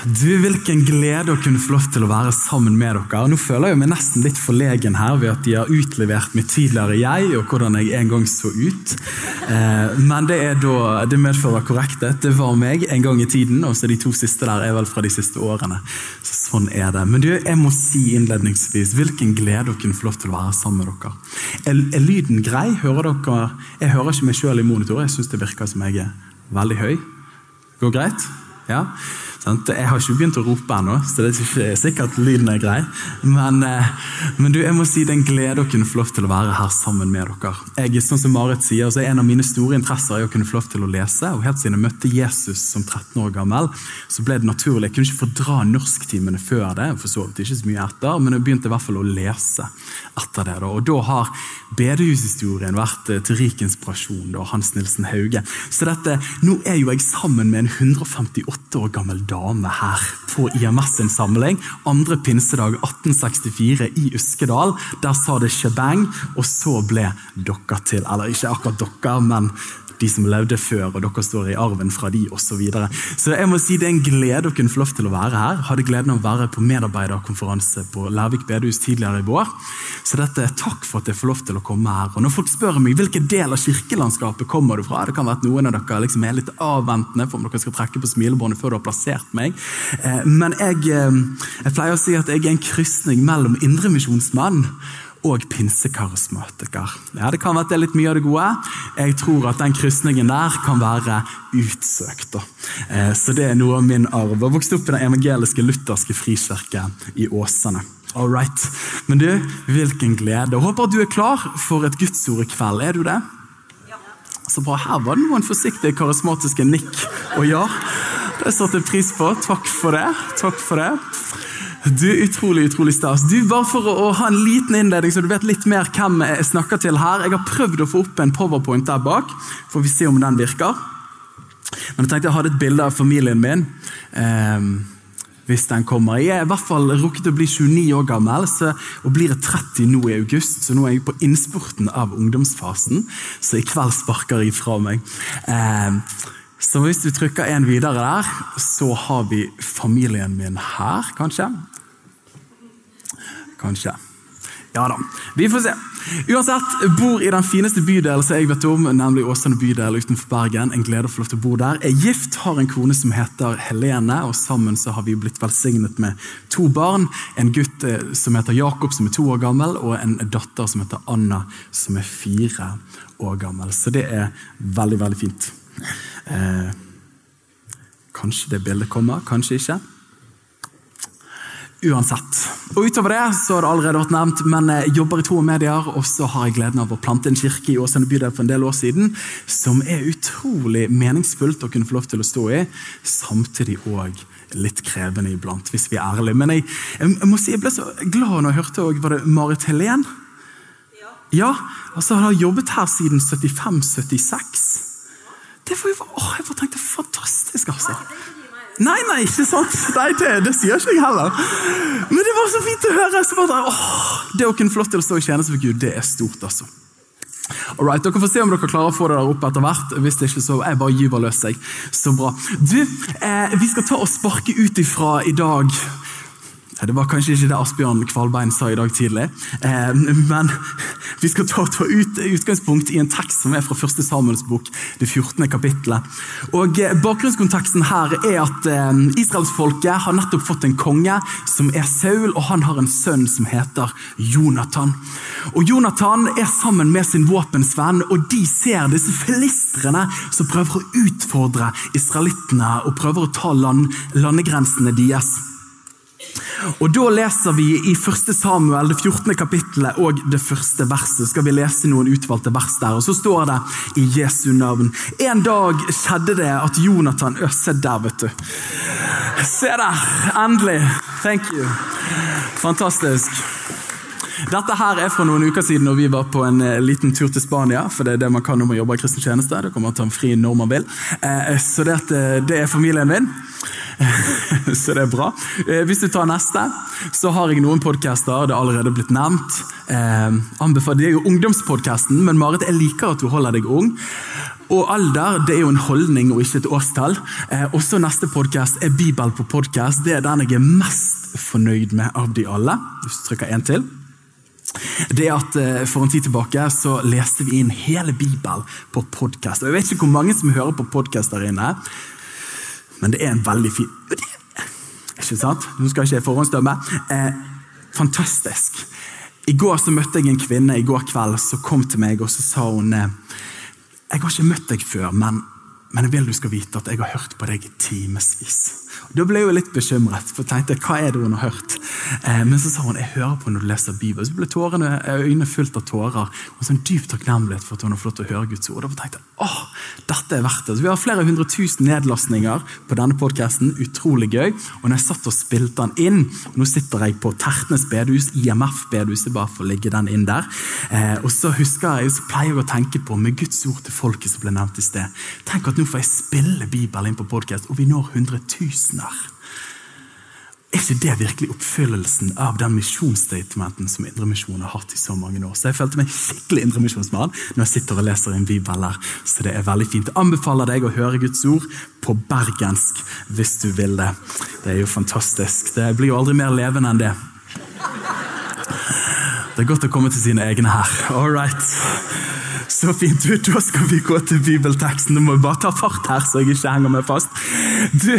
Du, Hvilken glede å kunne få lov til å være sammen med dere. Nå føler jeg meg nesten litt forlegen her ved at de har utlevert mitt tidligere jeg og hvordan jeg en gang så ut. Eh, men det, da, det medfører korrekthet. Det var meg en gang i tiden, og så de to siste der er vel fra de siste årene. Så sånn er det. Men du, jeg må si innledningsvis hvilken glede å kunne få lov til å være sammen med dere. Er, er lyden grei? Hører dere? Jeg hører ikke meg sjøl i monitor. Jeg syns det virker som jeg er veldig høy. Går greit? Ja? Jeg har ikke begynt å rope ennå, så det er ikke sikkert lyden er grei. Men, eh, men du, jeg må si det er en glede å kunne få lov til å være her sammen med dere. Jeg, sånn som Marit sier, så er En av mine store interesser er å kunne få lov til å lese. og Helt siden jeg møtte Jesus som 13 år gammel, så ble det naturlig. Jeg kunne ikke fordra norsktimene før det, for så vidt ikke så mye etter, men jeg begynte i hvert fall å lese etter det. Da. Og da har bedehushistorien vært eh, til rik inspirasjon. da, Hans Nilsen Hauge. Så dette, nå er jo jeg sammen med en 158 år gammel dame her på IMS sin samling. Andre pinsedag 1864 i Uskedal. Der sa det shebang, og så ble dere til. Eller ikke akkurat dere, men de som levde før, og dere står i arven fra de osv. Så, videre. så jeg må si det er en glede å kunne få lov til å være her. Hadde gleden av å være på medarbeiderkonferanse på Lærvik bedehus tidligere i vår. Så dette er takk for at jeg får lov til å komme her. Og Når folk spør meg hvilken del av kirkelandskapet kommer du fra, det kan være at noen av dere liksom er litt avventende for om dere skal trekke på smilebåndet før du har plassert meg. Eh, men jeg, eh, jeg pleier å si at jeg er en krysning mellom indremisjonsmann og pinsekarismatiker. Ja, Det kan være at det er litt mye av det gode. Jeg tror at den krysningen der kan være utsøkt. Eh, så det er noe av min arv. Jeg vokste opp i den evangeliske lutherske frikirke i Åsane. All right. Men du, hvilken glede. Jeg håper at du er klar for et gudsord i kveld. Er du det? Ja. Så bra. Her var det noen forsiktige, karismatiske nikk og ja. Det satte jeg pris på. Takk for det. Takk for det. Du, Utrolig utrolig stas. Du, Bare for å, ha en liten innledning, så du vet litt mer hvem jeg snakker til her. Jeg har prøvd å få opp en powerpoint der bak. Får vi se om den virker. Men jeg tenkte jeg hadde et bilde av familien min. Eh, hvis den kommer. Jeg er i hvert fall rukket å bli 29 år gammel så, og blir 30 nå i august. Så nå er jeg på innspurten av ungdomsfasen, så i kveld sparker jeg fra meg. Eh, så hvis du trykker en videre der, så har vi familien min her, kanskje. Kanskje. Ja da, vi får se. Uansett, bor i den fineste bydelen som jeg vet om, nemlig Åsane bydel utenfor Bergen. En glede å få lov til å bo der. Er gift, har en kone som heter Helene, og sammen så har vi blitt velsignet med to barn. En gutt eh, som heter Jakob, som er to år gammel, og en datter som heter Anna, som er fire år gammel. Så det er veldig, veldig fint. Eh, kanskje det bildet kommer, kanskje ikke. Uansett. Og Utover det så har det allerede vært nevnt, men jeg jobber i to medier, og så har jeg gleden av å plante en kirke i Åsane bydel for en del år siden, som er utrolig meningsfullt å kunne få lov til å stå i, samtidig òg litt krevende iblant, hvis vi er ærlige. Men jeg, jeg, må si jeg ble så glad når jeg hørte også, var det Marit Helen? Ja. ja altså Han har jobbet her siden 75-76. Det var jo, åh, jeg bare tenkte, fantastisk, altså. Nei, nei, ikke sant? Nei, det, det sier ikke jeg heller. Men det var så fint å høre. Så bare, åh, det å kunne få lov til å stå i tjeneste for Gud, det er stort, altså. Alright, Dere får se om dere klarer å få det der opp etter hvert. Hvis det ikke, så jeg bare gyver løs Jeg. Så bra. Du, eh, Vi skal ta og sparke ut ifra i dag det var kanskje ikke det Asbjørn Kvalbein sa i dag tidlig. Eh, men vi skal ta, ut, utgangspunkt i en tekst som er fra 1. Samuels bok, det 14. kapittelet. Og eh, Bakgrunnskonteksten her er at eh, israelsfolket har nettopp fått en konge som er Saul, og han har en sønn som heter Jonathan. Og Jonathan er sammen med sin våpensvenn, og de ser disse filistrene som prøver å utfordre israelittene og prøver å ta land, landegrensene deres. Og Da leser vi i 1. Samuel, det 14. kapittelet og det første verset. skal vi lese noen utvalgte vers der, og Så står det i Jesu navn. En dag skjedde det at Jonathan Ø, se der, vet du. Se der! Endelig. Thank you. Fantastisk. Dette her er fra noen uker siden når vi var på en eh, liten tur til Spania. For det er det man kan når man jobber i kristen tjeneste. Det kan man ta en fri når man vil. Eh, så det, det er familien min. så det er bra. Eh, hvis du tar neste, så har jeg noen podcaster. Det er allerede blitt nevnt. Eh, det er jo ungdomspodkasten, men Marit, jeg liker at du holder deg ung. Og alder det er jo en holdning og ikke et årstall. Eh, også neste podkast er Bibel på podkast. Det er den jeg er mest fornøyd med av de alle. Hvis du trykker en til. Det at For en tid tilbake så leste vi inn hele Bibelen på podkast. Jeg vet ikke hvor mange som hører på podkast der inne, men det er en veldig fin Ikke sant? Nå skal ikke jeg forhåndsdømme. Eh, fantastisk. I går så møtte jeg en kvinne i går kveld som kom til meg og så sa hun eh, jeg har ikke møtt deg før, men, men jeg vil du skal vite at jeg har hørt på deg i timevis. Da ble jeg jo litt bekymret, for jeg tenkte hva er det hun har hørt? Eh, men så sa hun jeg hører på når du leser Bibelen. Så ble tårene, eh, øynene fullt av tårer og sånn dyp takknemlighet for at hun har fått lov til å høre Guds ord. Og da tenkte jeg åh, dette er verdt det. Så vi har flere hundre tusen nedlastninger på denne podkasten. Utrolig gøy. Og når jeg satt og spilte den inn, og nå sitter jeg på Tertnes bedehus, IMF-bedehus, bare for å ligge den inn der. Eh, og så husker jeg, så pleier jeg å tenke på med Guds ord til folket som ble nevnt i sted. Tenk at nå får jeg spille Bibelen inn på podkast, og vi når 100 000 kunstner. Er ikke det virkelig oppfyllelsen av den misjonsstatementen som Indremisjonen har hatt i så mange år? Så jeg følte meg skikkelig indremisjonsmann når jeg sitter og leser en bibel her. Så det er veldig fint. Jeg anbefaler deg å høre Guds ord på bergensk hvis du vil det. Det er jo fantastisk. Det blir jo aldri mer levende enn det. Det er godt å komme til sine egne her. All right. Så fint. ut, da skal vi gå til bibelteksten. Nå må vi bare ta fart her, så jeg ikke henger meg fast. Du,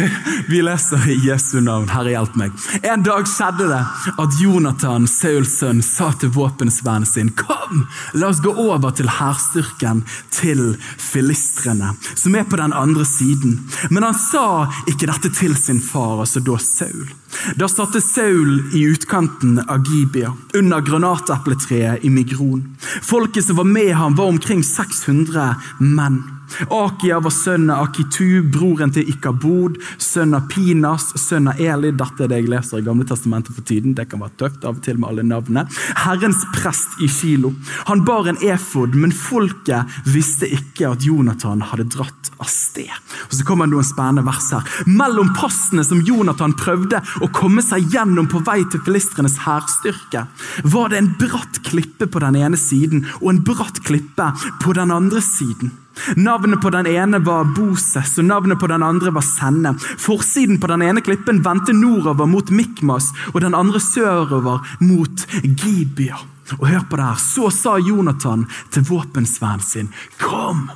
Vi leser i Jesu navn. Herre, hjelp meg. En dag skjedde det at Jonathan, Sauls sønn, sa til våpensvennen sin Kom, la oss gå over til hærstyrken til filistrene, som er på den andre siden. Men han sa ikke dette til sin far, altså da Saul. Da satte Saul i utkanten av Gibia, under granatepletreet i Migron. Folket som var med ham, var omkring 600 menn. Akia var sønn av Akitu, broren til Ikabod, sønn av Pinas, sønn av Eli. Dette er det jeg leser i Gamle testamentet for tiden. Det kan være tøft av og til med alle navnene. Herrens prest i Kilo. Han bar en efod, men folket visste ikke at Jonathan hadde dratt av sted. Og Så kommer det noen spennende vers her. Mellom passene som Jonathan prøvde å komme seg gjennom på vei til filistrenes hærstyrke, var det en bratt klippe på den ene siden og en bratt klippe på den andre siden. Navnet på den ene var Boses, og navnet på den andre var Senne. Forsiden på den ene klippen vendte nordover mot Mikmas, og den andre sørover mot Gibia. Og hør på det her. Så sa Jonathan til våpensvennen sin, kom!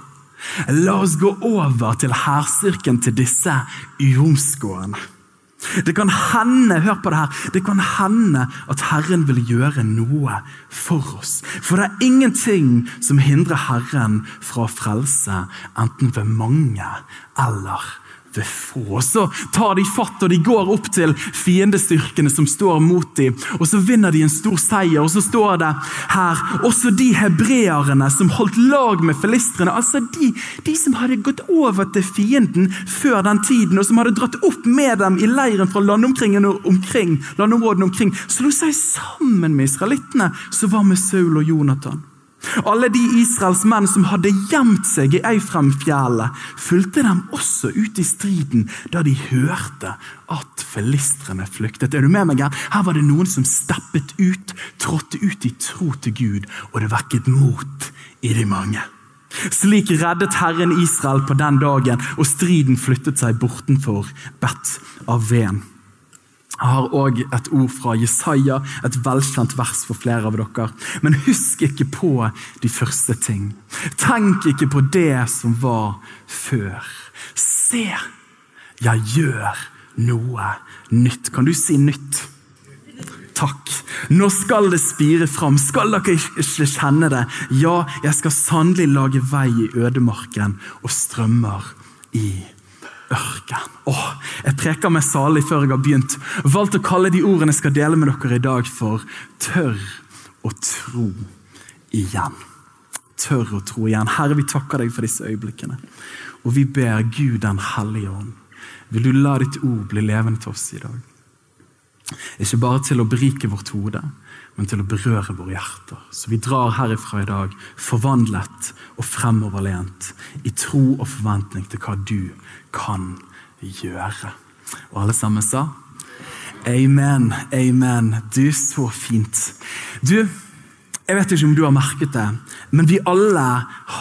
La oss gå over til hærstyrken til disse uomskårne. Det kan hende hør på det her, det kan hende at Herren vil gjøre noe for oss. For det er ingenting som hindrer Herren fra å frelse, enten ved mange eller det få. Så tar de fatt og de går opp til fiendestyrkene som står mot dem. Og så vinner de en stor seier. Og så står det her også de hebreerne som holdt lag med filistrene. Altså de, de som hadde gått over til fienden før den tiden, og som hadde dratt opp med dem i leiren fra landområdene omkring, slo seg sammen med israelittene som var med Saul og Jonathan. Alle de Israels menn som hadde gjemt seg i Eifremfjellet, fulgte dem også ut i striden da de hørte at filistrene flyktet. Er du med meg Her Her var det noen som steppet ut, trådte ut i tro til Gud, og det vekket mot i de mange. Slik reddet Herren Israel på den dagen, og striden flyttet seg bortenfor Bet Aven. Jeg har òg et ord fra Jesaja, et velkjent vers for flere av dere. Men husk ikke på de første ting. Tenk ikke på det som var før. Se, jeg gjør noe nytt. Kan du si nytt? Takk. Nå skal det spire fram. Skal dere ikke kjenne det? Ja, jeg skal sannelig lage vei i ødemarken og strømmer i ørken. Åh, jeg preker meg salig før jeg har begynt. Valgt å kalle de ordene jeg skal dele med dere i dag, for tørr å tro igjen'. Tørr å tro igjen. Herre, vi takker deg for disse øyeblikkene. Og vi ber Gud den hellige ånd, vil du la ditt ord bli levende til oss i dag? Ikke bare til å berike vårt hode, men til å berøre våre hjerter. Så vi drar herifra i dag forvandlet og fremoverlent i tro og forventning til hva du kan gjøre. Og alle sammen sa amen, amen. Du, så fint. Du, jeg vet ikke om du har merket det, men vi alle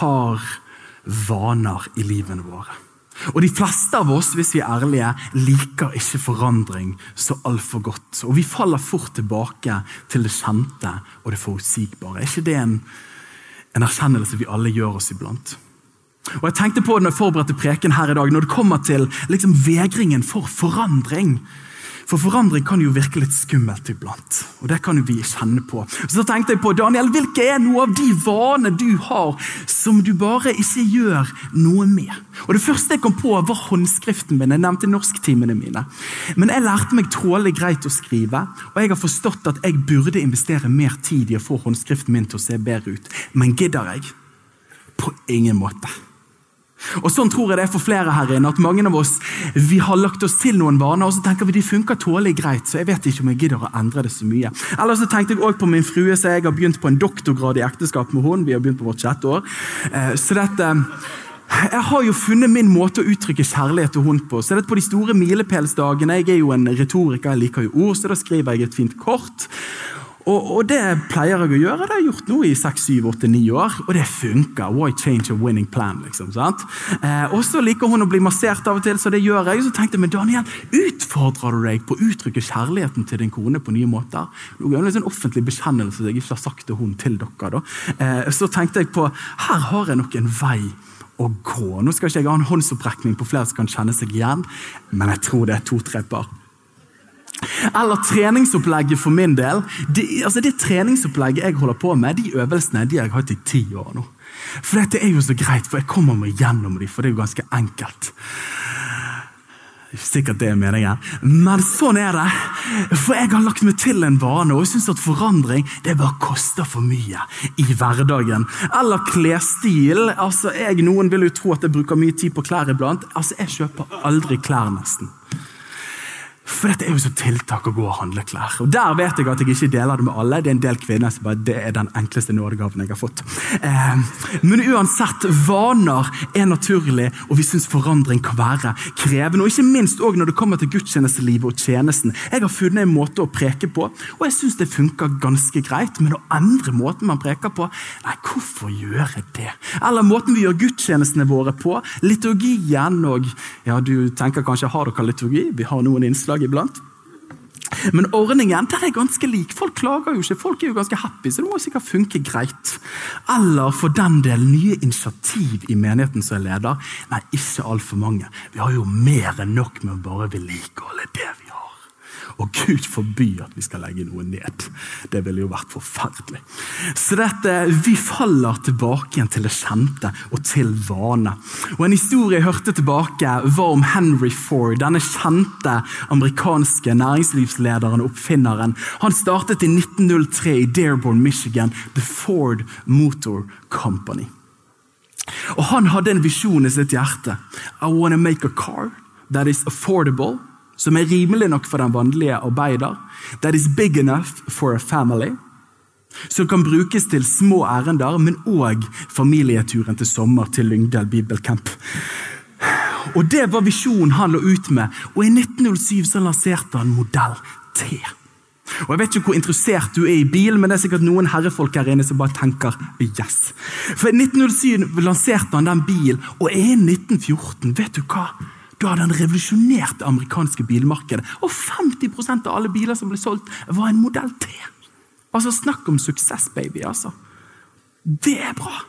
har vaner i livene våre. Og De fleste av oss hvis vi er ærlige, liker ikke forandring så altfor godt. Og Vi faller fort tilbake til det kjente og det forutsigbare. Er ikke det en, en erkjennelse vi alle gjør oss iblant? Og Jeg tenkte på det når jeg forberedte preken her i dag, når det kommer til liksom, vegringen for forandring. For forandring kan jo virke litt skummelt iblant. og det kan jo vi kjenne på. Så tenkte jeg på, Daniel, Hvilke er noe av de vanene du har som du bare ikke gjør noe med? Og Det første jeg kom på, var håndskriften min. Jeg nevnte norsktimene mine. Men jeg lærte meg trålig greit å skrive, og jeg har forstått at jeg burde investere mer tid i å få håndskriften min til å se bedre ut. Men gidder jeg? På ingen måte. Og Sånn tror jeg det er for flere her inne, at mange av oss vi har lagt oss til noen vaner og så tenker vi de funker tålelig greit, så jeg vet ikke om jeg gidder å endre det så mye. Eller så tenkte jeg også på min frue, så jeg har begynt på en doktorgrad i ekteskap med henne. Vi har begynt på vårt sjette år. Eh, så dette... Jeg har jo funnet min måte å uttrykke kjærlighet til henne på. Så det på de store milepælsdagene, Jeg er jo en retoriker, jeg liker jo ord, så da skriver jeg et fint kort. Og, og, det pleier jeg å gjøre. Det har jeg gjort nå i 6-7-8-9 år, og det funker. Why change a winning plan? liksom, sant? Eh, og så liker hun å bli massert av og til, så det gjør jeg. Så tenkte jeg, men Daniel, utfordrer du deg på å uttrykke kjærligheten til din kone på nye måter? Det er en sånn offentlig bekjennelse jeg ikke har sagt til hun til dere. Eh, så tenkte jeg på, her har jeg nok en vei å gå. Nå skal ikke jeg ha en håndsopprekning på flere som kan kjenne seg igjen, men jeg tror det er to-tre par. Eller treningsopplegget for min del. De, altså det treningsopplegget jeg holder på med, de øvelsene de har jeg hatt i ti år nå. For dette er jo så greit, for jeg kommer meg gjennom dem, for det er jo ganske enkelt. Sikkert det er meningen, men sånn er det. For jeg har lagt meg til en vane, og jeg syns at forandring det bare koster for mye i hverdagen. Eller klesstil. Altså, jeg, Noen vil jo tro at jeg bruker mye tid på klær iblant. Altså, Jeg kjøper aldri klær, nesten. For dette er jo så tiltak å gå og handle klær. Og Der vet jeg at jeg ikke deler det med alle. Det er en del kvinner som bare det er den enkleste nådegaven jeg har fått. Eh, men uansett, vaner er naturlig, og vi syns forandring kan være krevende. Og ikke minst også når det kommer til gudstjenestelivet og tjenesten. Jeg har funnet en måte å preke på, og jeg syns det funker ganske greit. Men å endre måten man preker på, nei, hvorfor gjøre det? Eller måten vi gjør gudstjenestene våre på. Liturgien og Ja, du tenker kanskje har dere liturgi? Vi har noen innslag iblant. Men ordningen der er ganske lik. Folk klager jo ikke, folk er jo ganske happy, så det må sikkert funke greit. Eller for den del nye initiativ i menigheten som er leder. Nei, ikke altfor mange. Vi har jo mer enn nok med å bare vedlikeholde det vi. Og Gud forby at vi skal legge noe ned. Det ville jo vært forferdelig. Så dette, Vi faller tilbake igjen til det kjente og til vane. Og En historie jeg hørte tilbake, var om Henry Ford, denne kjente amerikanske næringslivslederen og oppfinneren. Han startet i 1903 i Dearborn, Michigan, The Ford Motor Company. Og Han hadde en visjon i sitt hjerte. I want to make a car that is affordable som er rimelig nok for den vanlige arbeider. That is big enough for a family. Som kan brukes til små ærender, men òg familieturen til sommer til Lyngdal bibelcamp. Og Det var visjonen han lå ut med, og i 1907 så lanserte han modell T. Og Jeg vet ikke hvor interessert du er i bil, men det er sikkert noen herrefolk her inne som bare tenker yes. For i 1907 lanserte han den bilen, og i 1914, vet du hva? Da hadde han revolusjonert det amerikanske bilmarkedet. Og 50% av alle biler som ble solgt, var en modell T. Altså, Snakk om suksess, baby. altså. Det er bra.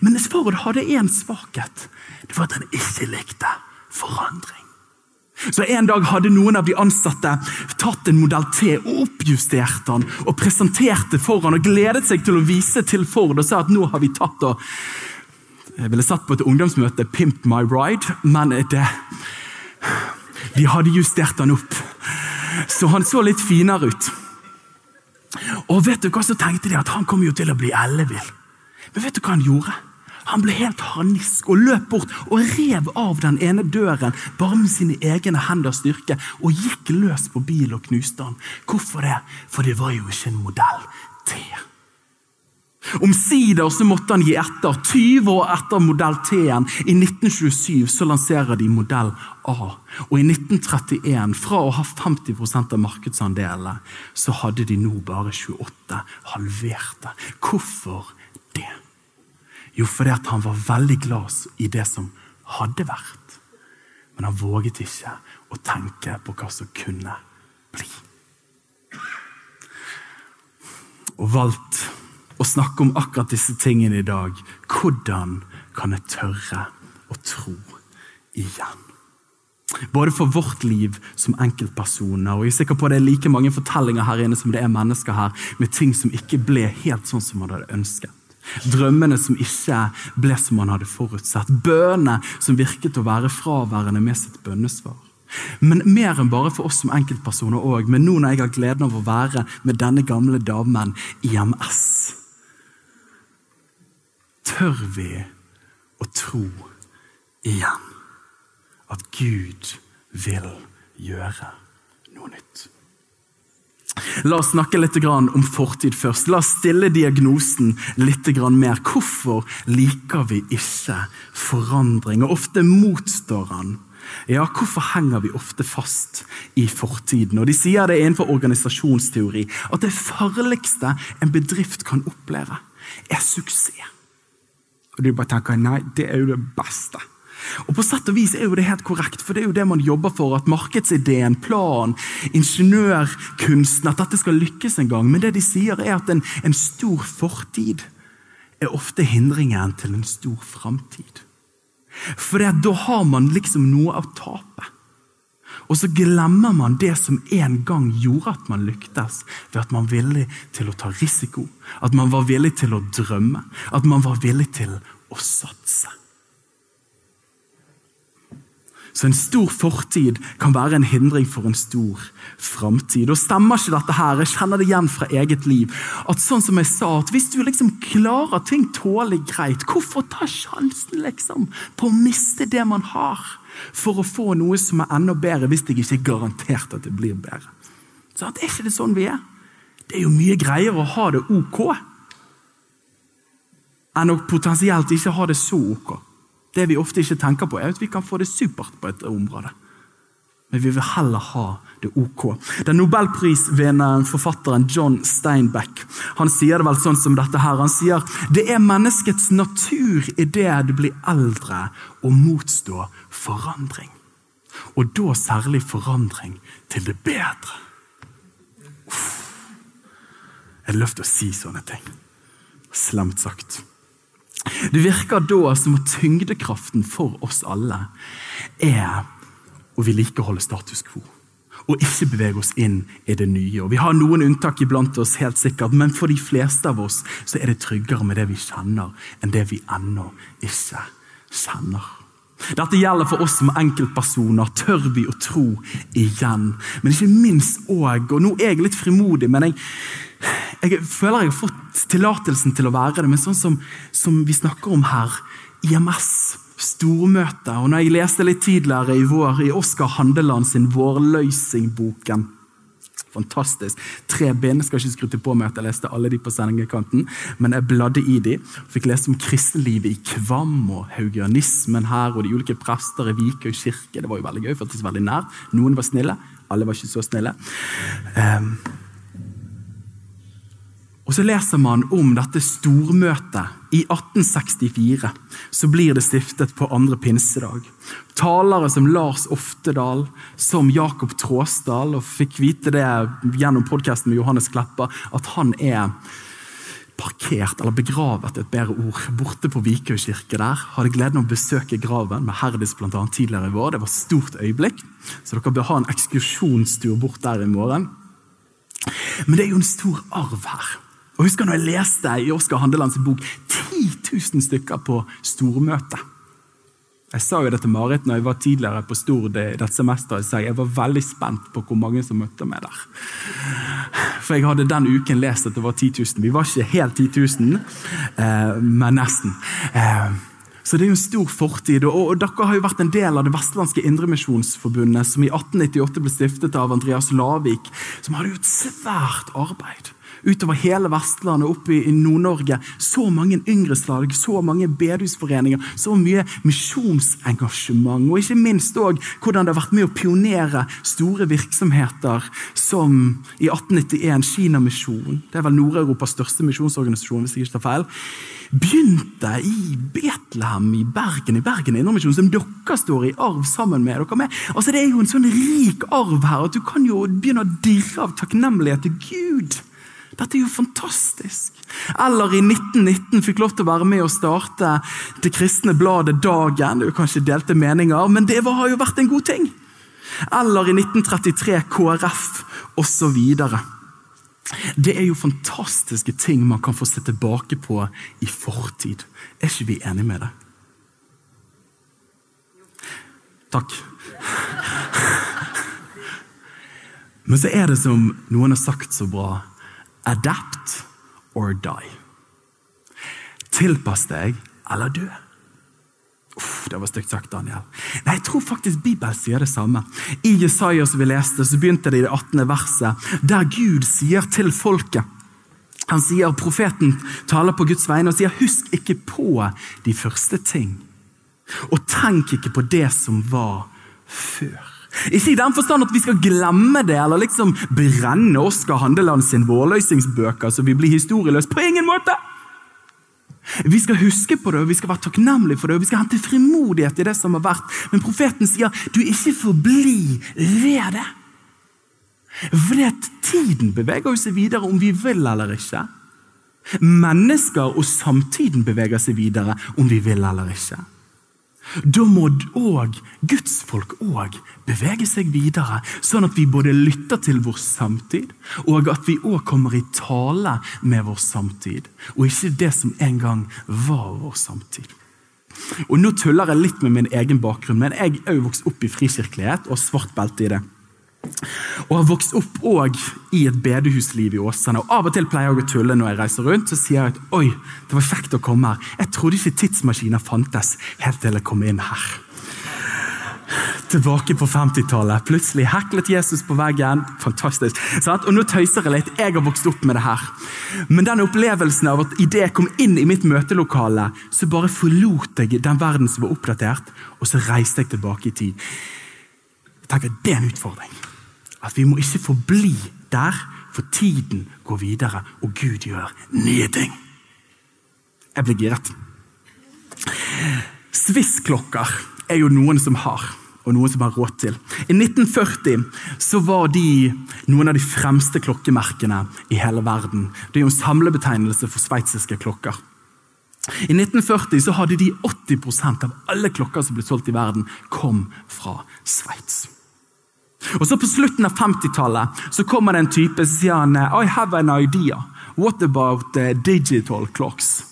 Men Ford hadde én svakhet. Det var at han ikke likte forandring. Så En dag hadde noen av de ansatte tatt en modell T og oppjustert den og presenterte for han og gledet seg til å vise til Ford og sa at nå har vi tatt og jeg ville satt på et ungdomsmøte 'Pimp my ride', men det, de hadde justert han opp. Så han så litt finere ut. Og vet du hva, så tenkte de at han kom jo til å bli ellevill. Men vet du hva han gjorde? Han ble helt harnisk og løp bort og rev av den ene døren bare med sine egne henders styrke og gikk løs på bil og knuste den. Hvorfor det? For det var jo ikke en modell T. Omsider så måtte han gi etter. 20 år etter modell T-en, i 1927, så lanserer de modell A. Og i 1931, fra å ha 50% av markedsandelene, så hadde de nå bare 28. Halverte. Hvorfor det? Jo, fordi han var veldig glad i det som hadde vært. Men han våget ikke å tenke på hva som kunne bli. Og valgt å snakke om akkurat disse tingene i dag. Hvordan kan jeg tørre å tro igjen? Både for vårt liv som enkeltpersoner, og jeg er sikker på det er like mange fortellinger her inne som det er mennesker her, med ting som ikke ble helt sånn som man hadde ønsket. Drømmene som ikke ble som man hadde forutsett. Bønene som virket å være fraværende med sitt bønnesvar. Men mer enn bare for oss som enkeltpersoner òg. Men nå når jeg har gleden av å være med denne gamle damen i MS, tør vi å tro igjen at Gud vil gjøre noe nytt. La oss snakke litt om fortid først. La oss stille diagnosen litt mer. Hvorfor liker vi ikke forandring? Og ofte motstår han. Ja, Hvorfor henger vi ofte fast i fortiden? Og De sier det innenfor organisasjonsteori at det farligste en bedrift kan oppleve, er suksess. Og du bare tenker nei, det er jo det beste. Og På sett og vis er jo det helt korrekt, for det er jo det man jobber for. At markedsideen, plan, ingeniørkunsten, at dette skal lykkes en gang. Men det de sier er at en, en stor fortid er ofte hindringen til en stor framtid. For da har man liksom noe å tape. Og så glemmer man det som en gang gjorde at man lyktes, ved at man var villig til å ta risiko, at man var villig til å drømme, at man var villig til å satse. Så en stor fortid kan være en hindring for en stor framtid. Og stemmer ikke dette her? Jeg kjenner det igjen fra eget liv. At sånn som jeg sa, at Hvis du liksom klarer ting tålelig greit, hvorfor ta sjansen liksom på å miste det man har, for å få noe som er enda bedre, hvis jeg ikke er garantert at det blir bedre? Så det Er ikke det sånn vi er? Det er jo mye greiere å ha det ok enn å potensielt ikke ha det så ok. Det vi ofte ikke tenker på, er at vi kan få det supert på et område. Men vi vil heller ha det ok. Den nobelprisvinneren forfatteren John Steinbeck han sier det vel sånn som dette. her. Han sier det er menneskets natur i det du blir eldre, å motstå forandring. Og da særlig forandring til det bedre. Uff. Jeg har lyst å si sånne ting. Slemt sagt. Det virker da som at tyngdekraften for oss alle er å vedlikeholde status quo. Og ikke bevege oss inn i det nye. Og Vi har noen unntak iblant oss, helt sikkert, men for de fleste av oss så er det tryggere med det vi kjenner, enn det vi ennå ikke kjenner. Dette gjelder for oss som enkeltpersoner. Tør vi å tro igjen? Men ikke minst òg, og nå er jeg litt frimodig, men jeg, jeg føler jeg har fått tillatelsen til å være det, men sånn som, som vi snakker om her, IMS, stormøte. Og når jeg leste litt tidligere i vår i Oskar Handeland sin Vårløysingboken Fantastisk. Tre bind. Skal ikke skryte på meg at jeg leste alle de på sendingekanten, men jeg bladde i de. Fikk lese om kristenlivet i Kvam og haugianismen her, og de ulike prester i Vikøy kirke. Det var jo veldig gøy, føltes veldig nær. Noen var snille, alle var ikke så snille. Um, og Så leser man om dette stormøtet. I 1864 så blir det stiftet på andre pinsedag. Talere som Lars Oftedal, som Jakob Tråsdal, og fikk vite det gjennom podkasten med Johannes Kleppa, at han er parkert, eller begravet, et bedre ord, borte på Vikøy kirke der. Hadde gleden av å besøke graven med Herdis blant annet, tidligere i vår. Det var et stort øyeblikk, så dere bør ha en ekskursjonstur bort der i morgen. Men det er jo en stor arv her. Og husker når jeg leste i Oskar Handelands bok 10 000 stykker på stormøte. Jeg sa jo det til Marit når jeg var tidligere på Stord dette semesteret. Jeg var veldig spent på hvor mange som møtte meg der. For jeg hadde den uken lest at det var 10 000. Vi var ikke helt 10 000, eh, men nesten. Eh, så det er jo en stor fortid. Og Dere har jo vært en del av det vestlandske Indremisjonsforbundet, som i 1898 ble stiftet av Andreas Lavik, som hadde jo et svært arbeid utover hele Vestlandet oppe i Nord-Norge. Så mange yngreslag, så mange bedehusforeninger, så mye misjonsengasjement. Og ikke minst også hvordan det har vært med å pionere store virksomheter som i 1891 Kina Misjon. Det er vel Nord-Europas største misjonsorganisasjon, hvis jeg ikke tar feil begynte i Betlehem i Bergen, i Bergen Indremisjon, som dere står i arv sammen med dere med. Altså, det er jo en sånn rik arv her at du kan jo begynne å dirre av takknemlighet til Gud. Dette er jo fantastisk. Eller i 1919 fikk lov til å være med og starte det kristne bladet Dagen. Det jo kanskje delte meninger, men det har jo vært en god ting. Eller i 1933 KrF osv. Det er jo fantastiske ting man kan få se tilbake på i fortid. Er ikke vi enige med det? Takk. Men så er det som noen har sagt så bra Adapt or die. Tilpass deg eller dø. Uff, det var stygt sagt, Daniel. Nei, Jeg tror faktisk Bibelen sier det samme. I Jesaja som vi leste, så begynte det i det 18. verset, der Gud sier til folket Han sier, Profeten taler på Guds vegne og sier, 'Husk ikke på de første ting', og tenk ikke på det som var før. Ikke i den forstand at vi skal glemme det eller liksom brenne Oskar Handeland sin vårløsningsbøker så vi blir historieløse. På ingen måte! Vi skal huske på det, og vi skal være takknemlige for det, og vi skal hente frimodighet i det som har vært. Men profeten sier du ikke forbli ved det. Fordi at tiden beveger seg videre om vi vil eller ikke. Mennesker og samtiden beveger seg videre om vi vil eller ikke. Da må òg gudsfolk òg bevege seg videre, sånn at vi både lytter til vår samtid, og at vi òg kommer i tale med vår samtid, og ikke det som en gang var vår samtid. Og Nå tuller jeg litt med min egen bakgrunn, men jeg er jo vokst opp i frikirkelighet og svart belte i det. Og har vokst opp i et bedehusliv i Åsane. og Av og til pleier jeg å tulle når jeg reiser rundt. Så sier jeg at oi, det var kjekt å komme her. Jeg trodde ikke tidsmaskiner fantes helt til jeg kom inn her. Tilbake på 50-tallet. Plutselig heklet Jesus på veggen. Fantastisk. Sant? Og nå tøyser jeg litt. Jeg har vokst opp med det her. Men den opplevelsen av at idet jeg kom inn i mitt møtelokale, så bare forlot jeg den verden som var oppdatert, og så reiste jeg tilbake i tid. Jeg tenker Det er en utfordring. At vi må ikke forbli der, for tiden går videre, og Gud gjør nye ting. Jeg blir giret. Swissklokker er jo noen som har, og noen som har råd til. I 1940 så var de noen av de fremste klokkemerkene i hele verden. Det er jo en samlebetegnelse for sveitsiske klokker. I 1940 så hadde de 80% av alle klokker som ble solgt i verden, kom fra Sveits. Og så På slutten av 50-tallet så kommer det en type som sier han, I have an idea. What about uh, digital clocks?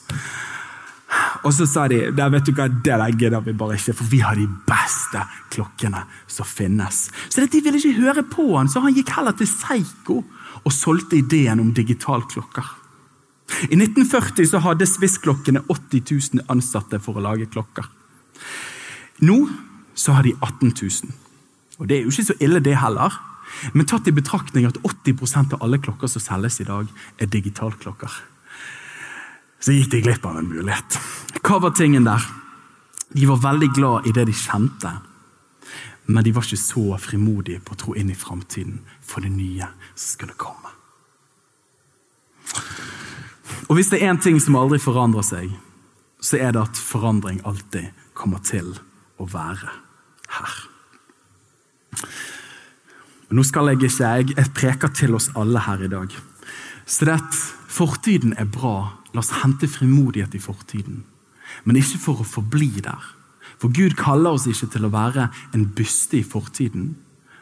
Og så sa de det vet du hva, det gidder vi bare ikke, for vi har de beste klokkene som finnes. Så de ville ikke høre på han, så han gikk heller til Seigo og solgte ideen om digitalklokker. I 1940 så hadde Swissklokkene 80 000 ansatte for å lage klokker. Nå så har de 18 000. Og Det er jo ikke så ille, det heller. Men tatt i betraktning at 80% av alle klokker som selges i dag, er digitalklokker. Så gikk de glipp av en mulighet. Hva var tingen der? De var veldig glad i det de kjente, men de var ikke så frimodige på å tro inn i framtiden for det nye som skulle komme. Og Hvis det er én ting som aldri forandrer seg, så er det at forandring alltid kommer til å være her. Nå skal jeg ikke jeg, jeg til oss alle her i dag. Så det at fortiden er bra. La oss hente frimodighet i fortiden. Men ikke for å forbli der. For Gud kaller oss ikke til å være en byste i fortiden,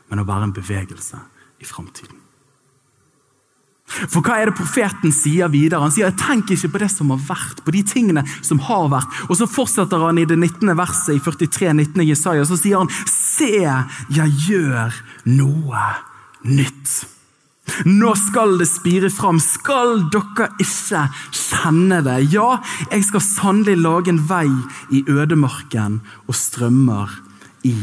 men å være en bevegelse i framtiden. For hva er det profeten sier videre? Han sier tenk ikke på det som har vært, på de tingene som har vært. Og så fortsetter han i det 19. verset i 43, 19. Jesaja, så sier han se, jeg gjør noe nytt. Nå skal det spire fram, skal dere ikke kjenne det? Ja, jeg skal sannelig lage en vei i ødemarken og strømmer i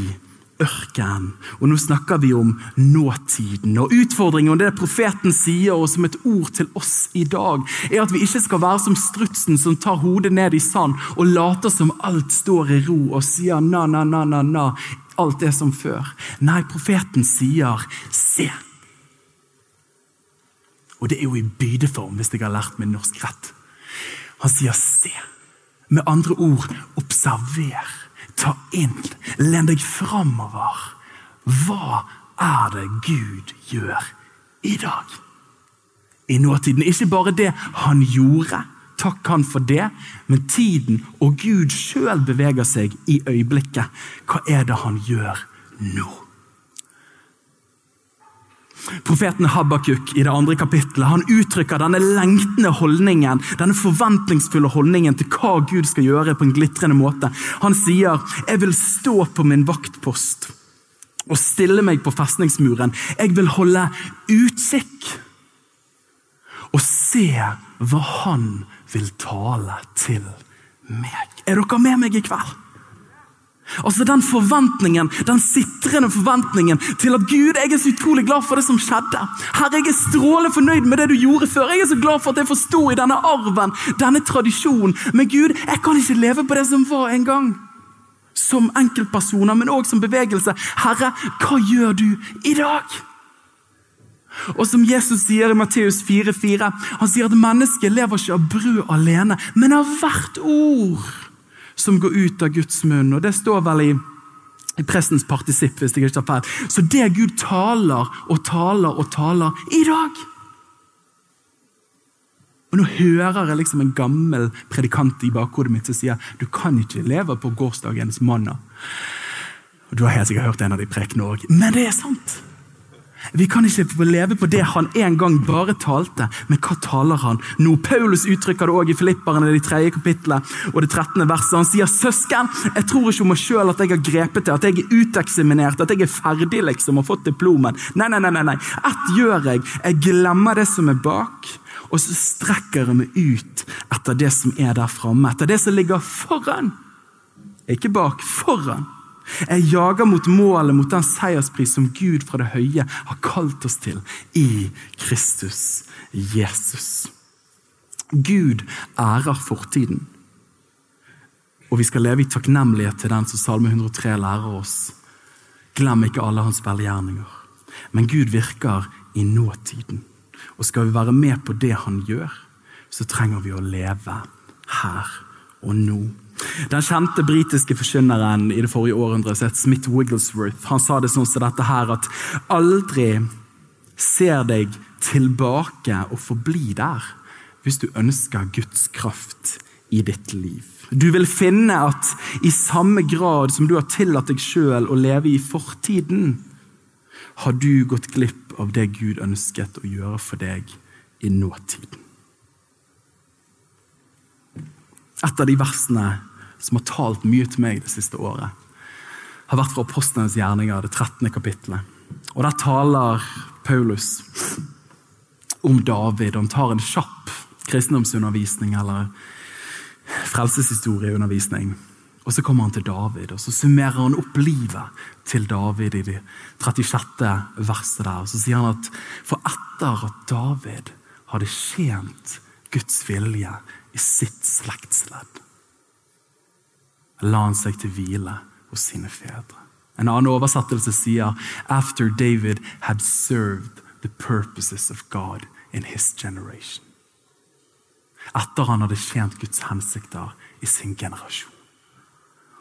ørken. Og nå snakker vi om nåtiden. Og Utfordringen og det profeten sier, og som et ord til oss i dag, er at vi ikke skal være som strutsen som tar hodet ned i sand og later som alt står i ro og sier na, na, na, na, na. Alt er som før. Nei, profeten sier se. Og det er jo i bydeform, hvis jeg har lært meg norsk rett. Han sier se. Med andre ord, observer. Ta inn. Len deg framover. Hva er det Gud gjør i dag? I nåtiden. Ikke bare det han gjorde, takk han for det, men tiden og Gud sjøl beveger seg i øyeblikket. Hva er det han gjør nå? Profeten Habakuk i det andre kapittelet, han uttrykker denne lengtende holdningen, denne forventningsfulle holdningen til hva Gud skal gjøre på en glitrende måte. Han sier, 'Jeg vil stå på min vaktpost og stille meg på festningsmuren.' 'Jeg vil holde utkikk og se hva Han vil tale til meg.' Er dere med meg i kveld? Altså Den forventningen, den sitrende forventningen til at Gud, jeg er så utrolig glad for det som skjedde. Herre, jeg er strålende fornøyd med det du gjorde før. Jeg er så glad for at jeg får stå i denne arven, denne tradisjonen. Men Gud, jeg kan ikke leve på det som var en gang. Som enkeltpersoner, men òg som bevegelse. Herre, hva gjør du i dag? Og som Jesus sier i Matteus 4,4, han sier at mennesket lever ikke av brød alene, men av hvert ord som går ut av Guds munn. Og Det står vel i, i prestens partisipp, hvis jeg ikke tar feil. Så det Gud taler og taler og taler i dag Og Nå hører jeg liksom en gammel predikant i bakhodet mitt som sier du kan ikke leve på gårsdagens manna. Og Du har helt sikkert hørt en av de prekene òg, men det er sant. Vi kan ikke leve på det han en gang bare talte, men hva taler han nå? Paulus uttrykker det også i Filipperne, det tredje kapittelet og det 13. verset. Han sier søsken, jeg tror ikke om meg sjøl at jeg har grepet det, at jeg er uteksaminert, at jeg er ferdig liksom og fått diplomen. Nei, nei, nei. nei. Ett gjør jeg. Jeg glemmer det som er bak. Og så strekker jeg meg ut etter det som er der framme. Etter det som ligger foran. Ikke bak, foran. Jeg jager mot målet, mot den seierspris som Gud fra det høye har kalt oss til i Kristus Jesus. Gud ærer fortiden. Og vi skal leve i takknemlighet til den som Salme 103 lærer oss. Glem ikke alle hans velgjerninger. Men Gud virker i nåtiden. Og skal vi være med på det han gjør, så trenger vi å leve her og nå. Den kjente britiske forkynneren i det forrige århundret, Smith Wigglesworth, han sa det sånn som dette her, at aldri ser deg tilbake og forbli der hvis du ønsker Guds kraft i ditt liv. Du vil finne at i samme grad som du har tillatt deg sjøl å leve i fortiden, har du gått glipp av det Gud ønsket å gjøre for deg i nåtiden. Et av de versene som har talt mye til meg det siste året, har vært fra Apostlenes gjerninger, det 13. kapittelet. Og Der taler Paulus om David. Han tar en kjapp kristendomsundervisning eller frelseshistorieundervisning. Og Så kommer han til David, og så summerer han opp livet til David i det 36. verset der. Og Så sier han at for etter at David hadde tjent Guds vilje i sitt slektsledd, la han seg til hvile hos sine fedre. En annen oversettelse sier «After David had served the purposes of God in his generation». Etter han hadde tjent Guds hensikter i sin generasjon.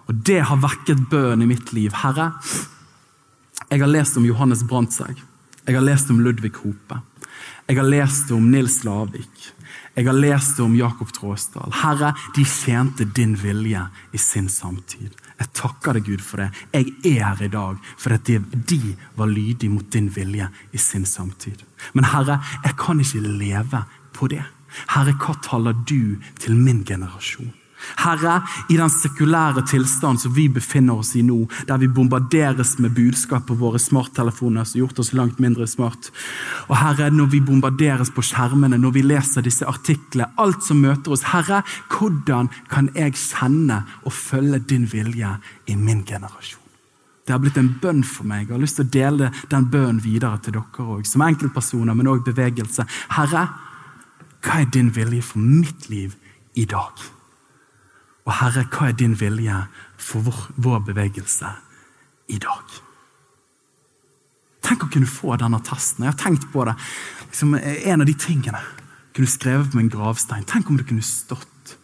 Og Det har vekket bønn i mitt liv. Herre, jeg har lest om Johannes Brandtzæg. Jeg har lest om Ludvig Hope. Jeg har lest om Nils Lavik. Jeg har lest om Jakob Tråsdal. Herre, de tjente din vilje i sin samtid. Jeg takker deg, Gud, for det. Jeg er her i dag fordi de var lydige mot din vilje i sin samtid. Men Herre, jeg kan ikke leve på det. Herre, hva taler du til min generasjon? Herre, i den sekulære tilstand som vi befinner oss i nå, der vi bombarderes med budskap på våre smarttelefoner som har gjort oss langt mindre smart. Og Herre, når vi bombarderes på skjermene, når vi leser disse artiklene, alt som møter oss Herre, hvordan kan jeg kjenne og følge din vilje i min generasjon? Det har blitt en bønn for meg. Jeg har lyst til å dele den bønnen videre til dere òg. Som enkeltpersoner, men òg bevegelse. Herre, hva er din vilje for mitt liv i dag? Og Herre, hva er din vilje for vår, vår bevegelse i dag? Tenk å kunne få denne testen. Jeg har tenkt på det. Liksom, en av de tingene kunne skrevet på en gravstein. Tenk om det kunne stått.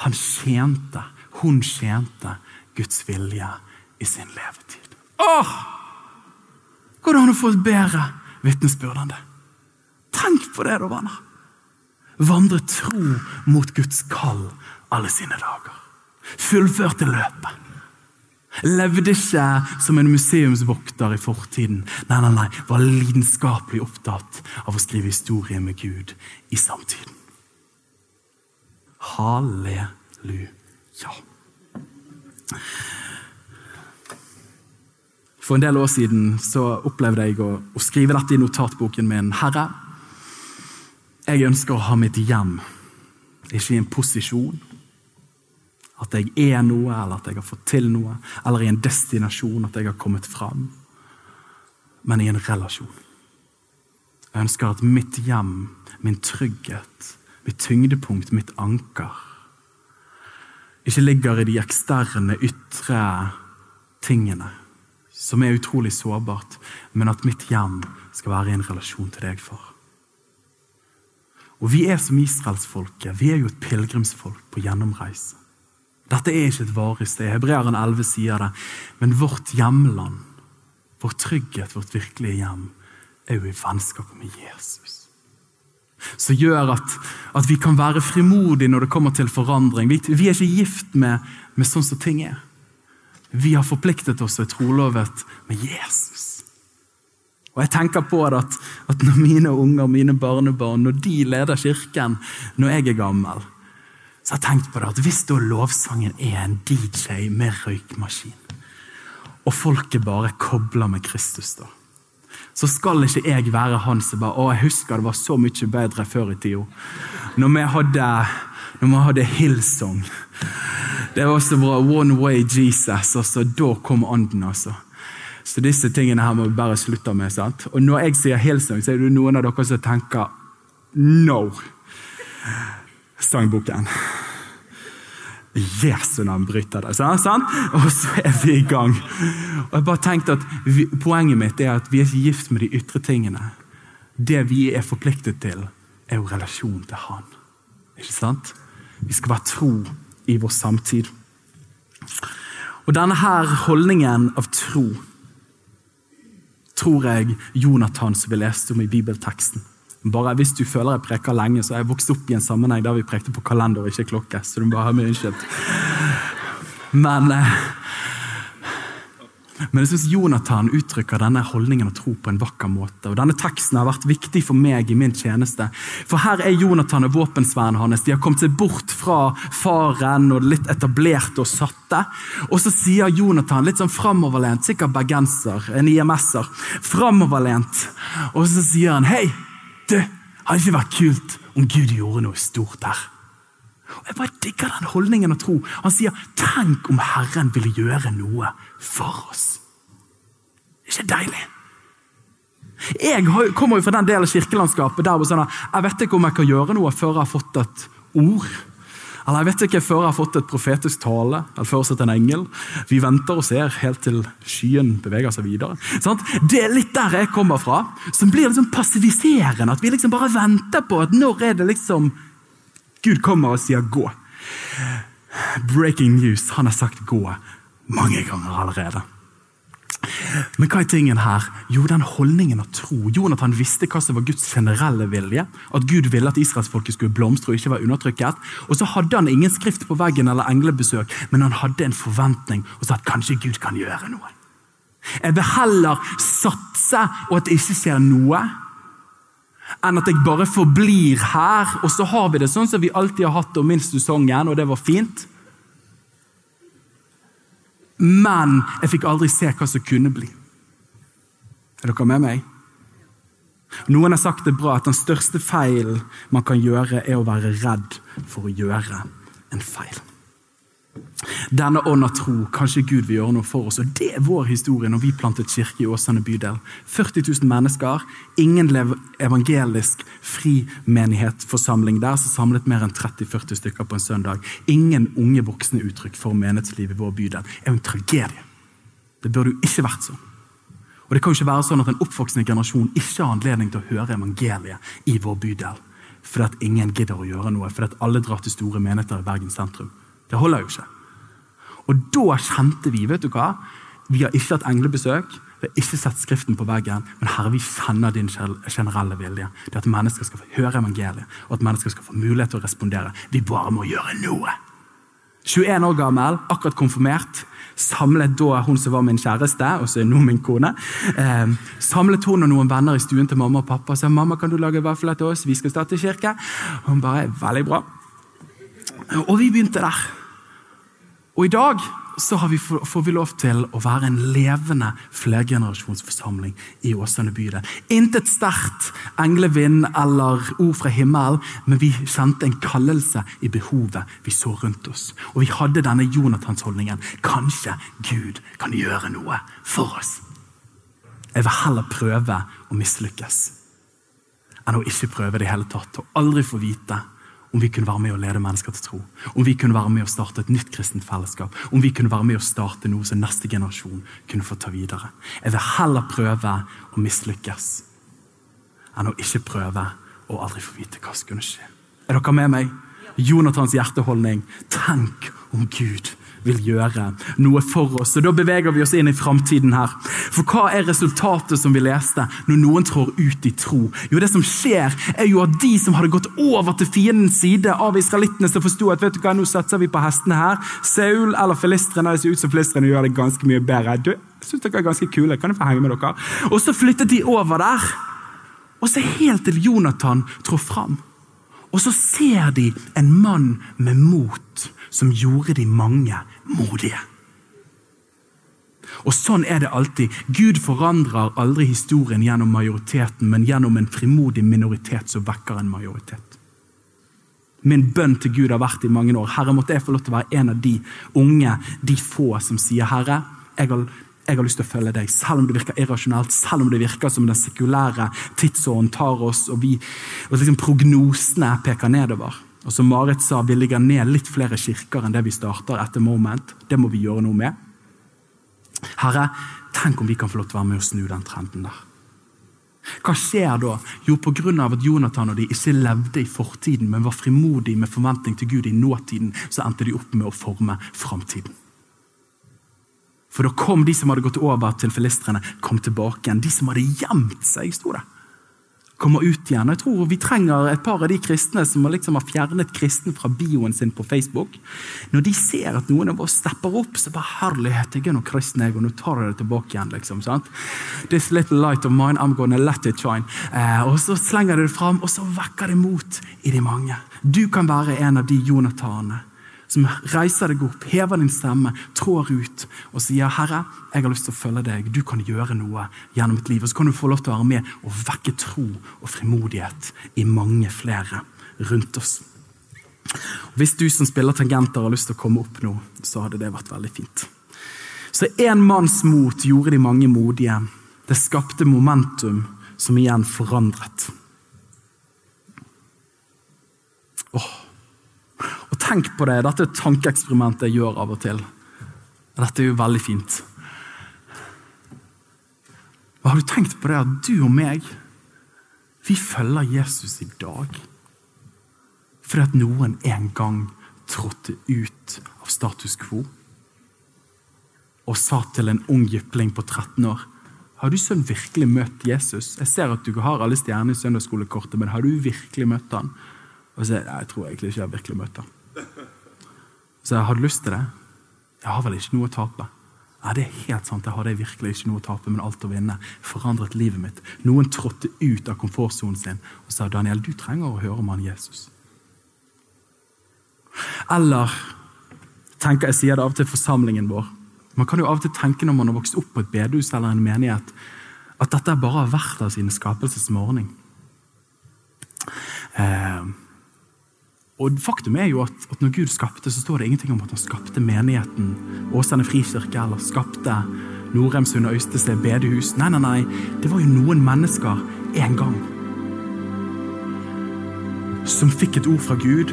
Han tjente, hun tjente Guds vilje i sin levetid. Åh! det å få et bedre vitnesbyrd enn det? Tenk på det, da, venner. Vandre tro mot Guds kall alle sine dager. Fullførte løpet. Levde ikke som en museumsvokter i fortiden. Nei, nei, nei, Var lidenskapelig opptatt av å skrive historie med Gud i samtiden. Halleluja. For en del år siden så opplevde jeg å, å skrive dette i notatboken min. Herre, jeg ønsker å ha mitt hjem, ikke i en posisjon at jeg er noe, eller at jeg har fått til noe, eller i en destinasjon, at jeg har kommet fram. Men i en relasjon. Jeg ønsker at mitt hjem, min trygghet, mitt tyngdepunkt, mitt anker, ikke ligger i de eksterne, ytre tingene, som er utrolig sårbart, men at mitt hjem skal være i en relasjon til deg, far. Og vi er som israelsfolket. Vi er jo et pilegrimsfolk på gjennomreise. Dette er ikke et varig sted. Hebreeren 11 sier det. Men vårt hjemland, vår trygghet, vårt virkelige hjem, er jo i vennskapet med Jesus. Som gjør at, at, vi kan være frimodige når det kommer til forandring. Vi, vi er ikke gift med, med sånn som ting er. Vi har forpliktet oss og er trolovet med Jesus. Og jeg tenker på det at, at når mine unger, mine barnebarn, når de leder kirken når jeg er gammel, så jeg har tenkt på det at hvis da lovsangen er en DJ med røykmaskin, og folket bare kobler med Kristus, da, så skal ikke jeg være han som bare Å, jeg husker det var så mye bedre før i tida. Når vi hadde, når vi hadde Hillsong. Det var så bra. One way Jesus. og så Da kom ånden, altså. Så disse tingene her må vi bare slutte med. sant? Og når jeg sier Hillsong, så er det noen av dere som tenker No! Sangboken. Jesu navn bryter det. Sånn? Og så er vi i gang. Og jeg bare tenkte at vi, Poenget mitt er at vi er ikke gift med de ytre tingene. Det vi er forpliktet til, er jo relasjonen til Han. Ikke sant? Vi skal være tro i vår samtid. Og denne her holdningen av tro tror jeg Jonathan som vi leste om i bibelteksten bare Hvis du føler jeg preker lenge, så har jeg vokst opp i en sammenheng der vi prekte på kalender og ikke klokke. så du bare har meg unnskyldt. Men, eh, men jeg syns Jonathan uttrykker denne holdningen og tro på en vakker måte. og Denne teksten har vært viktig for meg i min tjeneste. For her er Jonathan og våpensvernet hans. De har kommet seg bort fra faren og litt etablerte og satte. Og så sier Jonathan, litt sånn framoverlent, sikkert bergenser, en IMS-er, framoverlent, og så sier han hei. Det hadde ikke vært kult om Gud gjorde noe stort der. Og Jeg bare digger den holdningen og tro. Han sier 'tenk om Herren ville gjøre noe for oss'. Det er ikke deilig? Jeg kommer jo fra den delen av kirkelandskapet der sånn jeg vet ikke om jeg kan gjøre noe før jeg har fått et ord eller jeg vet ikke før jeg har fått et profetisk tale eller før jeg har sett en engel. Vi venter og ser helt til skyen beveger seg videre. Sånn? Det er litt der jeg kommer fra, som blir liksom passiviserende. At vi liksom bare venter på at når er det liksom Gud kommer og sier 'gå'. Breaking news. Han har sagt 'gå' mange ganger allerede. Men hva er tingen her? Jo, den holdningen av tro. Jonathan visste hva som var Guds generelle vilje. At Gud ville at israelsfolket skulle blomstre og ikke være undertrykket. Og så hadde han ingen skrift på veggen eller englebesøk, men han hadde en forventning og sa at kanskje Gud kan gjøre noe. Jeg vil heller satse og at det ikke skjer noe, enn at jeg bare forblir her. Og så har vi det sånn som vi alltid har hatt om minst sesongen, og det var fint. Men jeg fikk aldri se hva som kunne bli. Er dere med meg? Noen har sagt det bra at den største feilen man kan gjøre, er å være redd for å gjøre en feil. Denne ånd av tro, kanskje Gud vil gjøre noe for oss. Og Det er vår historie når vi plantet kirke i Åsane bydel. 40 000 mennesker, ingen evangelisk frimenighetforsamling der, som samlet mer enn 30-40 stykker på en søndag. Ingen unge voksne uttrykk for menighetsliv i vår bydel. Det er jo en tragedie. Det burde jo ikke vært sånn. Og Det kan jo ikke være sånn at en oppvoksende generasjon ikke har anledning til å høre evangeliet i vår bydel fordi at ingen gidder å gjøre noe, fordi at alle drar til store menigheter i Bergen sentrum. Det holder jo ikke. Og da kjente vi vet du hva, vi har ikke hatt englebesøk, vi har ikke sett Skriften på veggen, men Herre, vi kjenner din generelle vilje. Det at mennesker skal få høre evangeliet, og at mennesker skal få mulighet til å respondere. Vi bare må gjøre noe. 21 år gammel, akkurat konfirmert samlet da hun som var min kjæreste, og så er nå min kone, eh, samlet hun og noen venner i stuen til mamma og pappa og sa mamma, kan du lage vafler til oss, vi skal starte kirke. Og hun bare veldig bra. Og vi begynte der. Og i dag så vi, får vi lov til å være en levende flergenerasjonsforsamling i Åsane bydel. Intet sterkt englevind eller ord fra himmelen, men vi kjente en kallelse i behovet vi så rundt oss. Og vi hadde denne Jonathans-holdningen. Kanskje Gud kan gjøre noe for oss. Jeg vil heller prøve å mislykkes enn å ikke prøve det i hele tatt og aldri få vite om vi kunne være med å lede mennesker til tro. Om vi kunne være med å starte et nytt kristent fellesskap. Om vi kunne være med å starte noe som neste generasjon kunne få ta videre. Jeg vil heller prøve å mislykkes enn å ikke prøve og aldri få vite hva som kunne skje. Er dere med meg? Jonathans hjerteholdning. Tenk om Gud vil gjøre noe for oss. Og Da beveger vi oss inn i framtiden her. For hva er resultatet som vi leste når noen trår ut i tro? Jo, det som skjer, er jo at de som hadde gått over til fiendens side av israelittene, som forsto at vet du hva, nå satser vi på hestene her. Saul eller filistrene, det ser ut som filistrene gjør det ganske mye bedre. Du, jeg synes dere er ganske kule, kan jeg få henge med dere? Og så flyttet de over der. Og så helt til Jonathan trår fram. Og så ser de en mann med mot som gjorde de mange modige. Og Sånn er det alltid. Gud forandrer aldri historien gjennom majoriteten, men gjennom en frimodig minoritet som vekker en majoritet. Min bønn til Gud har vært i mange år. Herre, måtte jeg få lov til å være en av de unge, de få som sier, Herre, jeg har, jeg har lyst til å følge deg, selv om det virker irrasjonelt, selv om det virker som den sekulære tidsåren tar oss, og, vi, og liksom prognosene peker nedover. Og som Marit sa, vi ligger ned litt flere kirker enn det vi starter etter Moment. Det må vi gjøre noe med. Herre, tenk om vi kan få lov til å være med og snu den trenden der. Hva skjer da? Jo, pga. at Jonathan og de ikke levde i fortiden, men var frimodige med forventning til Gud i nåtiden, så endte de opp med å forme framtiden. For da kom de som hadde gått over til filistrene, kom tilbake igjen. De som hadde gjemt seg, sto det kommer ut igjen. Jeg tror Vi trenger et par av de kristne som liksom har fjernet kristen fra bioen sin på Facebook. Når de ser at noen av oss stepper opp, så bare herlighet, jeg er noe kristen, jeg, og nå tar jeg det tilbake igjen. liksom, sant? This little light of mine, I'm gonna let it shine. Eh, og Så slenger de det fram, og så vekker det mot i de mange. Du kan være en av de Jonathanene som reiser deg opp, hever din stemme, trår ut og sier 'Herre, jeg har lyst til å følge deg. Du kan gjøre noe gjennom mitt liv.' Og så kan du få lov til å være med og vekke tro og frimodighet i mange flere rundt oss. Hvis du som spiller tangenter har lyst til å komme opp nå, så hadde det vært veldig fint. Så én manns mot gjorde de mange modige. Det skapte momentum som igjen forandret. Åh, og tenk på det, Dette er tankeeksperimentet jeg gjør av og til. Dette er jo veldig fint. Og Har du tenkt på det at du og meg, vi følger Jesus i dag fordi at noen en gang trådte ut av status quo og sa til en ung jypling på 13 år Har du sønn virkelig møtt Jesus? Jeg ser at du har alle stjerner i søndagsskolekortet, men har du virkelig møtt han? Og så, Jeg tror egentlig ikke jeg har virkelig møtt han. Så jeg hadde lyst til det. Jeg har vel ikke noe å tape. Ja, Det er helt sant, jeg hadde virkelig ikke noe å tape, men alt å vinne. Forandret livet mitt. Noen trådte ut av komfortsonen sin og sa Daniel, du trenger å høre om han Jesus. Eller tenker jeg sier det av og til forsamlingen vår. Man kan jo av og til tenke når man har vokst opp på et bedehus eller en menighet, at dette bare har vært av sine skapelsesmorgen. Eh, Og Faktum er jo at, at, når Gud skapte, så står det ingenting om at han skapte menigheten, Åsane frikirke, eller skapte Norheimsund og Øystese bedehus. Nei, nei, nei. Det var jo noen mennesker en gang som fikk et ord fra Gud,